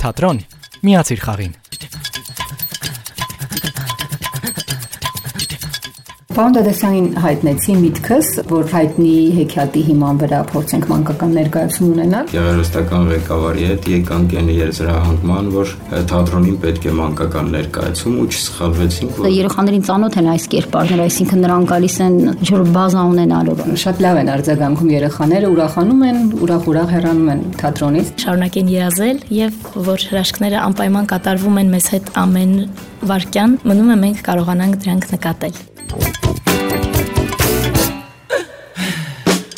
թատրոն։ Միացիր խաղին։ Պարոն Դադասյանին հայտնեցի միտքս, որ հայտնի հեքիաթի հիման վրա փորձենք մանկական ներկայացում ունենալ։ Գեղարվեստական ղեկավարի հետ եկանք այն եզրահանգման, որ թատրոնին պետք է մանկական ներկայացում ու չսխալվեցինք, որ երեխաներին ծանոթ են այս կերպարները, այսինքն նրանք գալիս են ինչ-որ բազա ունենալով։ Շատ լավ են արձագանքում երեխաները, ուրախանում են, ուրախ-ուրախ հեռանում են թատրոնից։ Շարունակեն երազել եւ որ հրաշքները անպայման կատարվում են մեզ հետ ամեն վարքյան, մնում է մենք կարողանանք դրանք նկատել։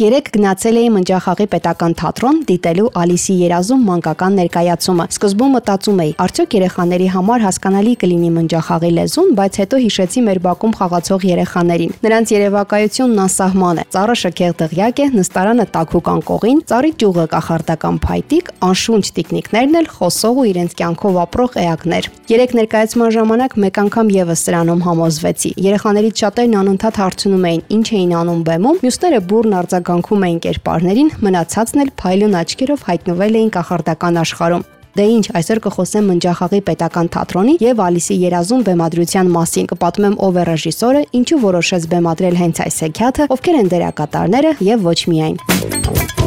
Երեք գնացել էի Մնջախաղի պետական թատրոն դիտելու Ալիսի երազում մանկական ներկայացումը։ Սկզբում մտածում էի, արդյոք երեխաների համար հասկանալի կլինի Մնջախաղի լեզուն, բայց հետո հիշեցի մեր բակում խաղացող երեխաներին։ Նրանց երևակայությունն անսահման է։ Ծառը շքեղ դղյակ է, նստարանը տաքուկ անկողին, ծառի ճյուղը կախարդական փայտիկ, անշունչ տիկնիկներն էլ խոսող ու իրենց կյանքով ապրող էակներ։ Երեք ներկայացման ժամանակ մեկ անգամ եւս սրանում համոզվեցի։ Երեխաներից շատերն անընդհատ հարցնում էին, ինչ էին անում բեմում, մյուսները բուրն արձագանք արձագանքում էին կերպարներին, մնացածն էլ փայլուն աչքերով հայտնվել էին կախարդական աշխարհում։ Դե ինչ, այսօր կխոսեմ Մնջախաղի պետական թատրոնի եւ Ալիսի երազում բեմադրության մասին։ Կպատմեմ ով է ռեժիսորը, ինչու որոշեց բեմադրել հենց այս հեքիաթը, ովքեր են դերակատարները եւ ոչ միայն։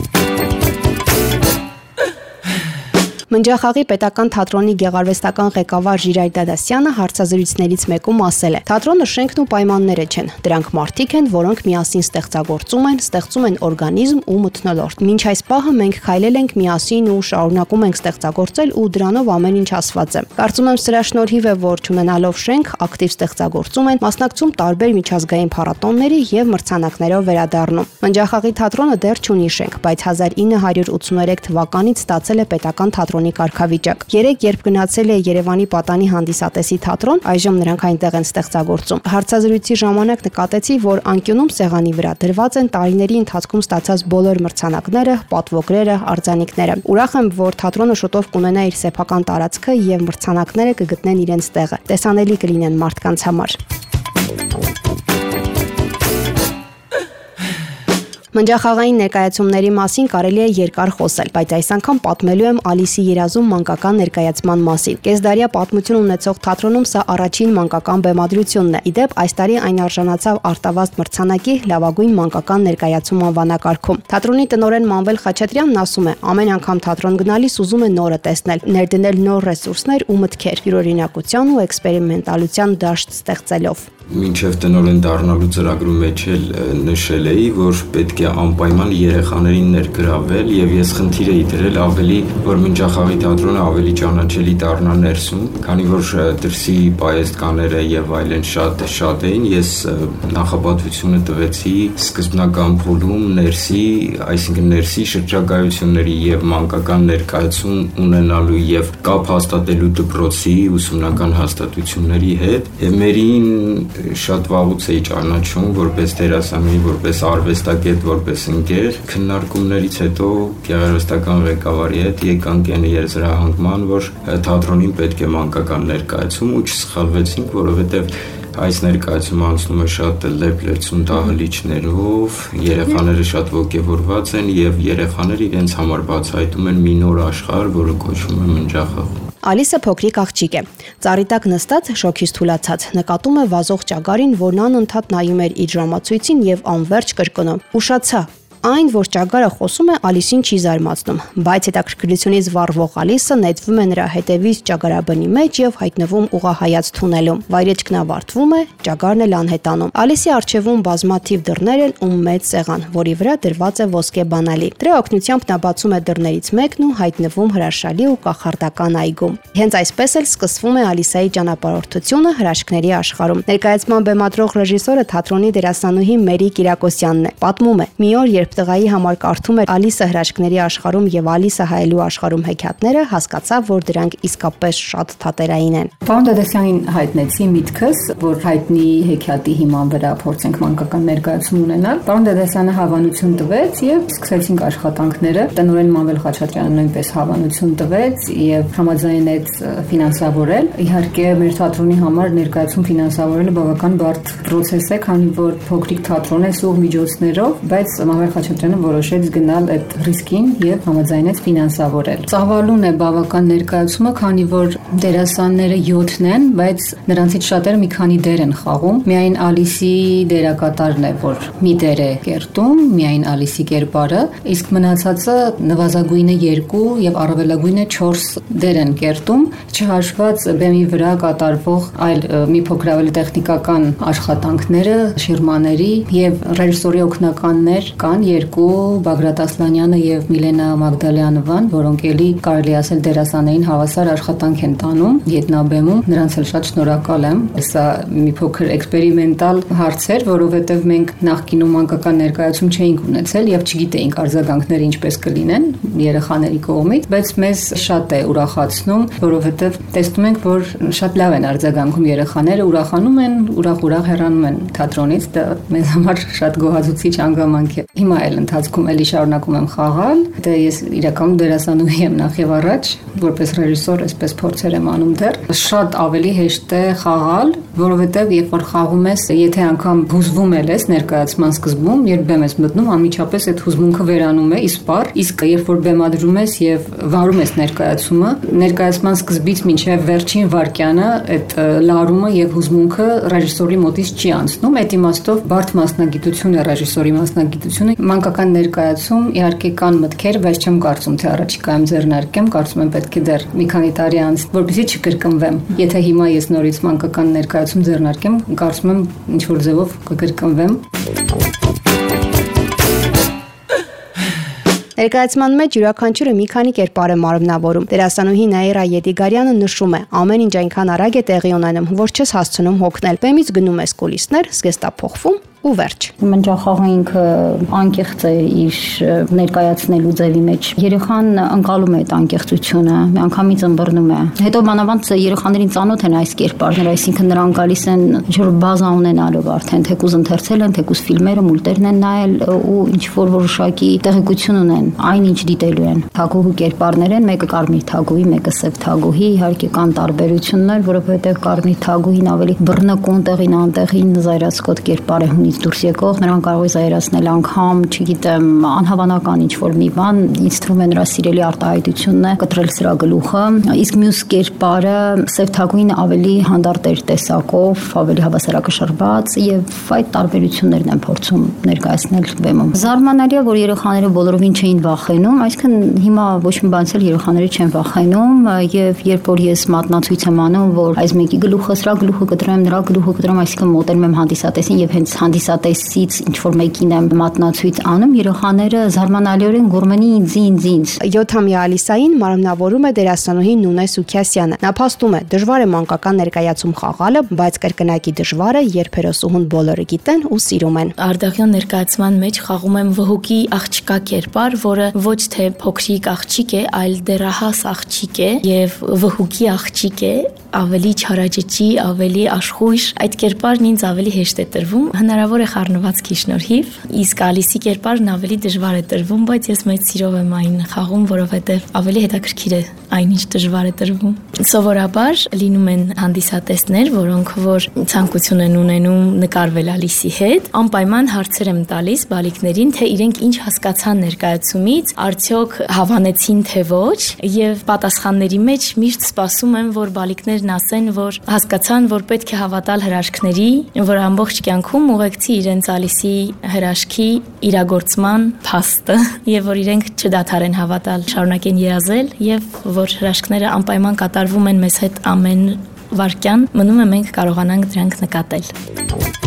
Մնջախաղի պետական թատրոնի գեղարվեստական ղեկավար Ժիրայր Դադասյանը հարցազրույցներից մեկում ասել է. Թատրոնը շենքն ու պայմանները չեն։ Դրանք մարդիկ են, որոնք միասին ստեղծագործում են, ստեղծում են օրգանիզմ ու մթնոլորտ։ Մինչ այս պահը մենք քայլել ենք միասին ու շարունակում ենք ստեղծագործել ու դրանով ամեն ինչ ասված է։ Կարծում եմ սրա շնորհիվ է, որ ճանենալով շենք, ակտիվ ստեղծագործում են, մասնակցում տարբեր միջազգային փառատոների եւ մրցանակներով վերադառնում։ Մնջախաղի թատրոնը դեռ չունի շենք, բայց 1983 թվականից ստացել է պետական թատրոն թատրոնի կարգավիճակ։ Երեք երբ գնացել է Երևանի Պատանի հանդիսատեսի թատրոն, այժմ նրանք այնտեղ են ստեղծագործում։ Հարցազրույցի ժամանակ նկատեցի, որ անկյունում սեղանի վրա դրված են տարիների ընթացքում ստացած բոլոր մրցանակները, պատվոգրերը, արձանիկները։ Ուրախ եմ, որ թատրոնը շուտով կունենա իր սեփական տարածքը եւ մրցանակները կգտնեն իրենց տեղը։ Տեսանելի կլինեն մարդկանց համար։ Մնջախաղային ներկայացումների մասին կարելի է երկար խոսել, բայց այս անգամ պատմելու եմ Ալիսի երազում մանկական ներկայացման մասին։ Կեսդարյա պատմություն ունեցող թատրոնում սա առաջին մանկական բեմադրությունն է։ Իդեպ այս տարի այն արժանացավ Արտավազդ մրցանակի լավագույն մանկական ներկայացում անվանակարգում։ Թատրոնի տնօրեն Մանվել Խաչատրյանն ասում է. ամեն անգամ թատրոն գնալիս ուզում է նորը տեսնել, ներդնել նոր ռեսուրսներ ու մտքեր, յուրօրինակության ու էքսպերիմենտալության դաշտ ստեղծելով մինչև տնօրեն դառնալու ծրագրու մեջ էլ նշել էի, որ պետք է անպայման երեխաներին ներգրավել եւ ես խնդիր էի դրել ավելի, որ Մինջախաղի թատրոնը ավելի ճանաչելի դառնա ներսում, քանի որ դրսի պայեստկաները եւ այլն շատ շատ էին, ես նախապատվությունը տվեցի սկզբնական փուլում ներսի, այսինքն ներսի շրջագայությունների եւ մանկական ներկայացում ունենալու եւ կապ հաստատելու դպրոցի ուսումնական հաստատությունների հետ մերին շատ վաղուց էի ճանաչում որպես դերասանի, որպես արվեստագետ, որպես ընկեր։ Քննարկումներից հետո գեղարվեստական ղեկավարի հետ եկանք այն եզրահանգման, որ թատրոնին պետք է մանկական ներկայացում ու չսխալվեցինք, որովհետև այս ներկայացումը անցնում է շատ լեփ-լեցուն դահլիճներով, երեխաները շատ ողջևորված են եւ երեխաները իրենց համար բացահայտում են մի նոր աշխարհ, որը կոչվում է մնջախաղ։ Ալիսը փոքրիկ աղջիկ է։ Ծառիտակ նստած շոքից թուլացած նկատում է վազող ճագարին, որն անընդհատ նայում էր իր ժամացույցին եւ անverջ կրկնում. «Ուշացա, Այն, որ ճագարը խոսում է, Ալիսին չի զարմացնում, բայց հետաքրքրությունից վառվող Ալիսը նետվում է նրա հետևից ճագարաբնի մեջ եւ հայտնվում ուղահայաց թունելում։ Վայրեջքն ավարտվում է, ճագարն էլ անհետանում։ Ալիսի առջևում բազմաթիվ դռներ են ու մեծ սեղան, որի վրա դրված է ոսկե բանալի։ Դրա օգնությամբ նա բացում է դռներից մեկն ու հայտնվում հրաշալի ու կախարդական այգում։ Հենց այսպես էլ սկսվում է Ալիսայի ճանապարհորդությունը հրաշքների աշխարհում։ Ներկայացման բեմադրող ռեժիսորը թատրոնի դերասանուհի Մերի Կիրակոսյանն է։ Պատմում է. Մի օր, երբ երբ տղայի համար կարդում էր Ալիսը հրաշքների աշխարհում եւ Ալիսը հայելու աշխարհում հեքիաթները, հասկացավ, որ դրանք իսկապես շատ թատերային են։ Պարոն Դադասյանին հայտնեցի միտքս, որ հայտնի հեքիաթի հիման վրա փորձենք մանկական ներկայացում ունենալ։ Պարոն Դադասյանը հավանություն տվեց եւ սկսեցինք աշխատանքները։ Տնօրեն Մանվել Խաչատրյանը նույնպես հավանություն տվեց եւ համաձայնեց ֆինանսավորել։ Իհարկե, մեր թատրոնի համար ներկայացում ֆինանսավորելը բավական բարդ process է, քանի որ փոքրիկ թատրոն է սուղ միջոցներով, բայց Մանվել Խաչատրյանը որոշեց գնալ այդ ռիսկին եւ համաձայնեց ֆինանսավորել։ Ծավալուն է բավական ներկայացումը, քանի որ դերասանները 7-ն են, բայց նրանցից շատերը մի քանի դեր են խաղում։ Միայն Ալիսի դերակատարն է, որ մի դեր է կերտում, միայն Ալիսի կերպարը, իսկ մնացածը նվազագույնը 2 եւ առավելագույնը 4 դեր են կերտում, չհաշված բեմի վրա կատարվող այլ մի փոքր ավելի տեխնիկական աշխատանքները, շիրմաների եւ ռեժիսորի օգնականներ կան երկու Բագրատ Ասլանյանը եւ Միլենա Մագդալյանովան, որոնք էլի կարելի ասել դերասանային հավասար աշխատանք են տանում Ետնաբեմում։ Նրանց էլ շատ շնորհակալ եմ։ Սա մի փոքր էքսպերիմենտալ հարց էր, որովհետև մենք նախկինում մանկական ներկայացում չէինք ունեցել եւ չգիտեինք արձագանքները ինչպես կլինեն երեխաների կողմից, բայց մեզ շատ է ուրախացնում, որովհետև տեսնում ենք, որ շատ լավ են արձագանքում երեխաները, ուրախանում են, ուրախ-ուրախ հեռանում են թատրոնից, դա մեզ համար շատ գոհացուցիչ անգամանք է։ Հիմա էլ ընթացքում էլի շարունակում եմ խաղալ, դե ես իրականում դերասանուհի եմ նախ եւ առաջ, որպես ռեժիսոր այսպես փորձեր եմ անում դեռ։ Շատ ավելի հեշտ է խաղալ, որովհետև երբ որ խաղում ես, եթե անգամ հուզվում ես ներկայացման սկզբում, երբ բեմ ես մտնում, անմիջապես այդ հուզմունքը վերանում է իսպար, իսկ երբ որ բեմադրում ես եւ վարում ես ներկայացումը, ներկայացման սկզբից մինչեւ վերջին վարքյանը այդ լարումը եւ հուզմունքը ռեժիսորի մոտից չի անցնում, այդ իմաստով բարդ մասնագիտություն է ռեժիսորի մասնագիտությունը։ Մանկական ներկայացում իհարկե կան մտքեր, բայց չեմ կարծում թե առաջիկայում ձեռնարկեմ, կարծում եմ պետք է դեռ մի քանի տարի անց, որպեսզի չկրկնվեմ։ Եթե հիմա ես նորից մանկական ներկայացում ձեռնարկեմ, կարծում եմ ինչ որ ձևով կկրկնվեմ։ Ներկայացման մեջ յուրաքանչյուրը մի քանի կերպար է մարմնավորում։ Դերասանուհի Նաիրա Յետիգարյանը նշում է. ամեն ինչ այնքան արագ է տեղի ունենում, որ չես հասցնում հոգնել։ Բեմից գնում ես կուլիսներ, զգեստափոխվում ու վերջ։ Մնջախաղը ինքը անկեղծ է իր ներկայացնելու ձևի մեջ։ Երեխան անցալում է այդ անկեղծությունը, միանգամից ըմբռնում է։ Հետո մանավանդ երեխաներին ծանոթ են այս կերպարները, այսինքն նրանք գալիս են ինչ-որ բազա ունենալով արդեն, թեկուզ ընթերցել են, թեկուզ ֆիլմերը, մուլտերն են նայել ու ինչ որ որոշակի տեղեկություն ունեն, այնինչ դիտելու են։ Թագուհու կերպարներ են, մեկը կարմիր թագուհի, մեկը սև թագուհի, իհարկե կան տարբերություններ, որովհետև կարմիր թագուհին ավելի բռնկուն տեղին անտեղին զայրացկոտ կերպար է ունի ինձ դուրս եկող, նրան կարող է զայրացնել անգամ, չգիտեմ, անհավանական ինչ որ մի բան, ինձ թվում է նրա սիրելի արտահայտությունն է կտրել սրա գլուխը, իսկ մյուս կերպարը Սև Թագուին ավելի հանդարտ էր տեսակով, ավելի հավասարակշռված եւ այդ տարբերություններն են փորձում ներկայացնել բեմում։ Զարմանալի է, որ երեխաները բոլորովին չէին վախենում, այսինքն հիմա ոչ մի բանից էլ երեխաները չեն վախենում եւ երբ որ ես մատնացույց եմ անում, որ այս մեկի գլուխը, սրա գլուխը կտրեմ, նրա գլուխը կտրեմ, այսինքն մոտենում եմ հանդիսատեսին եւ հենց հանդիս հանդիսատեսից ինչ որ մեկին եմ մատնացույց անում, երեխաները զարմանալիորեն գուրմենի ինձ ինձ ինձ։ 7-ամյա Ալիսային մարմնավորում է դերասանուհի Նունե Սուքյասյանը։ Նա փաստում է, դժվար է մանկական ներկայացում խաղալը, բայց կրկնակի դժվար է, երբ հերոսուհուն բոլորը գիտեն ու սիրում են։ Արդախյան ներկայացման մեջ խաղում եմ վհուկի աղջկա կերպար, որը ոչ թե փոքրիկ աղջիկ է, այլ դեռահաս աղջիկ է եւ վհուկի աղջիկ է, ավելի չարաճճի, ավելի աշխույժ, այդ կերպարն ինձ ավելի հեշտ է տրվում, հնարավոր է խառնվածքի շնորհիվ, իսկ Ալիսի կերպարն ավելի դժվար է տրվում, բայց ես մեծ սիրով եմ այն խաղում, որովհետև ավելի հետաքրքիր է այնինչ դժվար է տրվում։ Սովորաբար լինում են հանդիսատեսներ, որոնք որ ցանկություն են ունենում նկարվել Ալիսի հետ, անպայման հարցեր եմ տալիս բալիկներին, թե իրենք ինչ հասկացան ներկայացումից, արդյոք հավանեցին թե ոչ, եւ պատասխանների մեջ միշտ սպասում եմ, որ բալիկներ ընկերներն ասեն, որ հասկացան, որ պետք է հավատալ հրաշքների, որ ամբողջ կյանքում ուղեկցի իրենց ալիսի հրաշքի իրագործման փաստը եւ որ իրենք չդադարեն հավատալ, շարունակեն երազել եւ որ հրաշքները անպայման կատարվում են մեզ հետ ամեն վարքյան, մնում է մենք կարողանանք դրանք նկատել։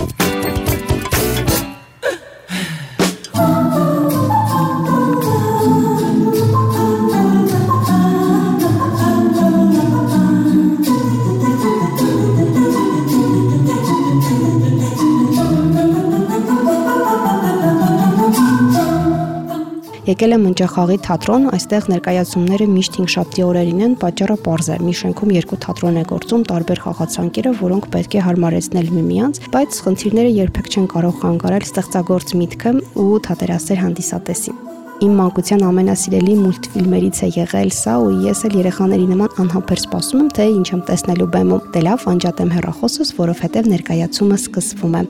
Եկել եմ Մնջախաղի թատրոն, այստեղ ներկայացումները միշտ 5 օրերին են, պատճառը པարզ է։ Մի շենքում երկու թատրոն է գործում, տարբեր խաղացանկերը, որոնք պետք է հարմարեցնել միմյանց, բայց խնդիրները երբեք չեն կարող խանգարել ստեղծագործ միտքը ու թատերասեր հանդիսատեսին։ Իմ մանկության ամենասիրելի մուլտֆիլմերից է եղել սա ու ես էլ երեխաների նման անհամբեր սպասում եմ, թե ինչ եմ տեսնելու բեմում։ Դե լավ, անջատեմ հեռախոսս, որովհետև ներկայացումը սկսվում է։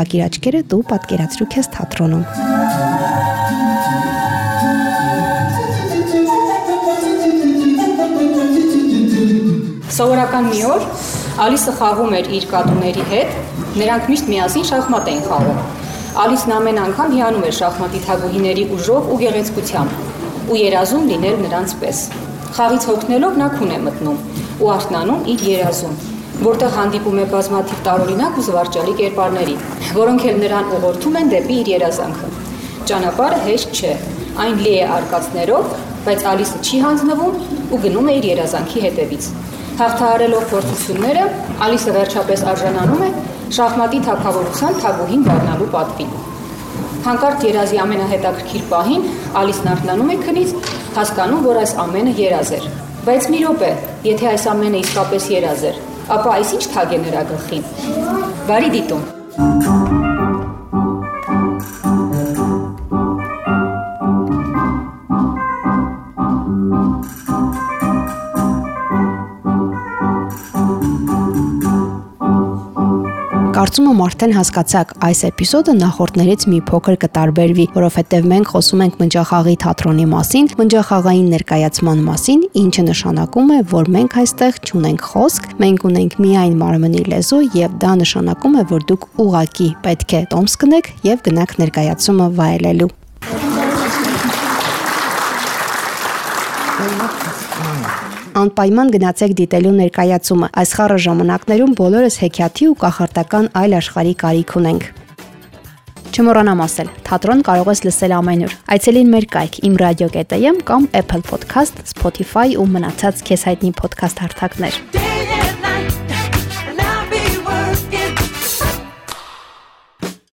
Փակիր աչքերը դու պատկերացրու քեզ թատրոնում։ Սովորական մի օր Ալիսը խաղում էր իր կատուների հետ, նրանք միշտ միասին շախմատ էին խաղում։ Ալիսն ամեն անգամ հիանում էր շախմատի թագուհիների ուժով ու գեղեցկությամբ ու երազում լինել նրանց պես։ Խաղից հոգնելով նա քուն է մտնում ու արթնանում իր երազում, որտեղ հանդիպում է բազմաթիվ տարօրինակ ու զվարճալի կերպարների, որոնք էլ նրան ուղղորդում են դեպի իր երազանքը։ Ճանապարհը հեշտ չէ, այն լի է արկածներով, բայց Ալիսը չի հանձնվում ու գնում է իր երազանքի հետևից։ Հաղթահարելով փորձությունները, Ալիսը վերջապես արժանանում է շախմատի թակավորության թագուհին դառնալու պատվին։ Հանկարծ երազի ամենահետաքրքիր պահին Ալիսն արթնանում է քնից, հասկանում, որ այս ամենը երազ էր։ Բայց մի րոպե, եթե այս ամենը իսկապես երազ էր, ապա այս ինչ թագ է նրա գլխին։ Բարի դիտում։ Կարծում եմ արդեն հասկացաք, այս էպիզոդը նախորդներից մի փոքր կտարբերվի, որովհետև մենք խոսում ենք Մնջախաղի թատրոնի մասին, Մնջախաղային ներկայացման մասին, ինչը նշանակում է, որ մենք այստեղ չունենք խոսք, մենք ունենք միայն մարմնի լեզու եւ դա նշանակում է, որ դուք ուղակի պետք է տոմս կնեք եւ գնաք ներկայացումը վայելելու։ անպայման գնացեք դիտելու ներկայացումը։ Այս խառը ժամանակներում բոլորս հեքիաթի ու կախարդական այլ աշխարհի կարիք ունենք։ Չմոռանամ ասել, թատրոն կարող ես լսել ամենուր։ Այցելին մեր կայք imradio.am կամ Apple Podcast, Spotify ու մնացած քեզ հայտնի podcast հարթակներ։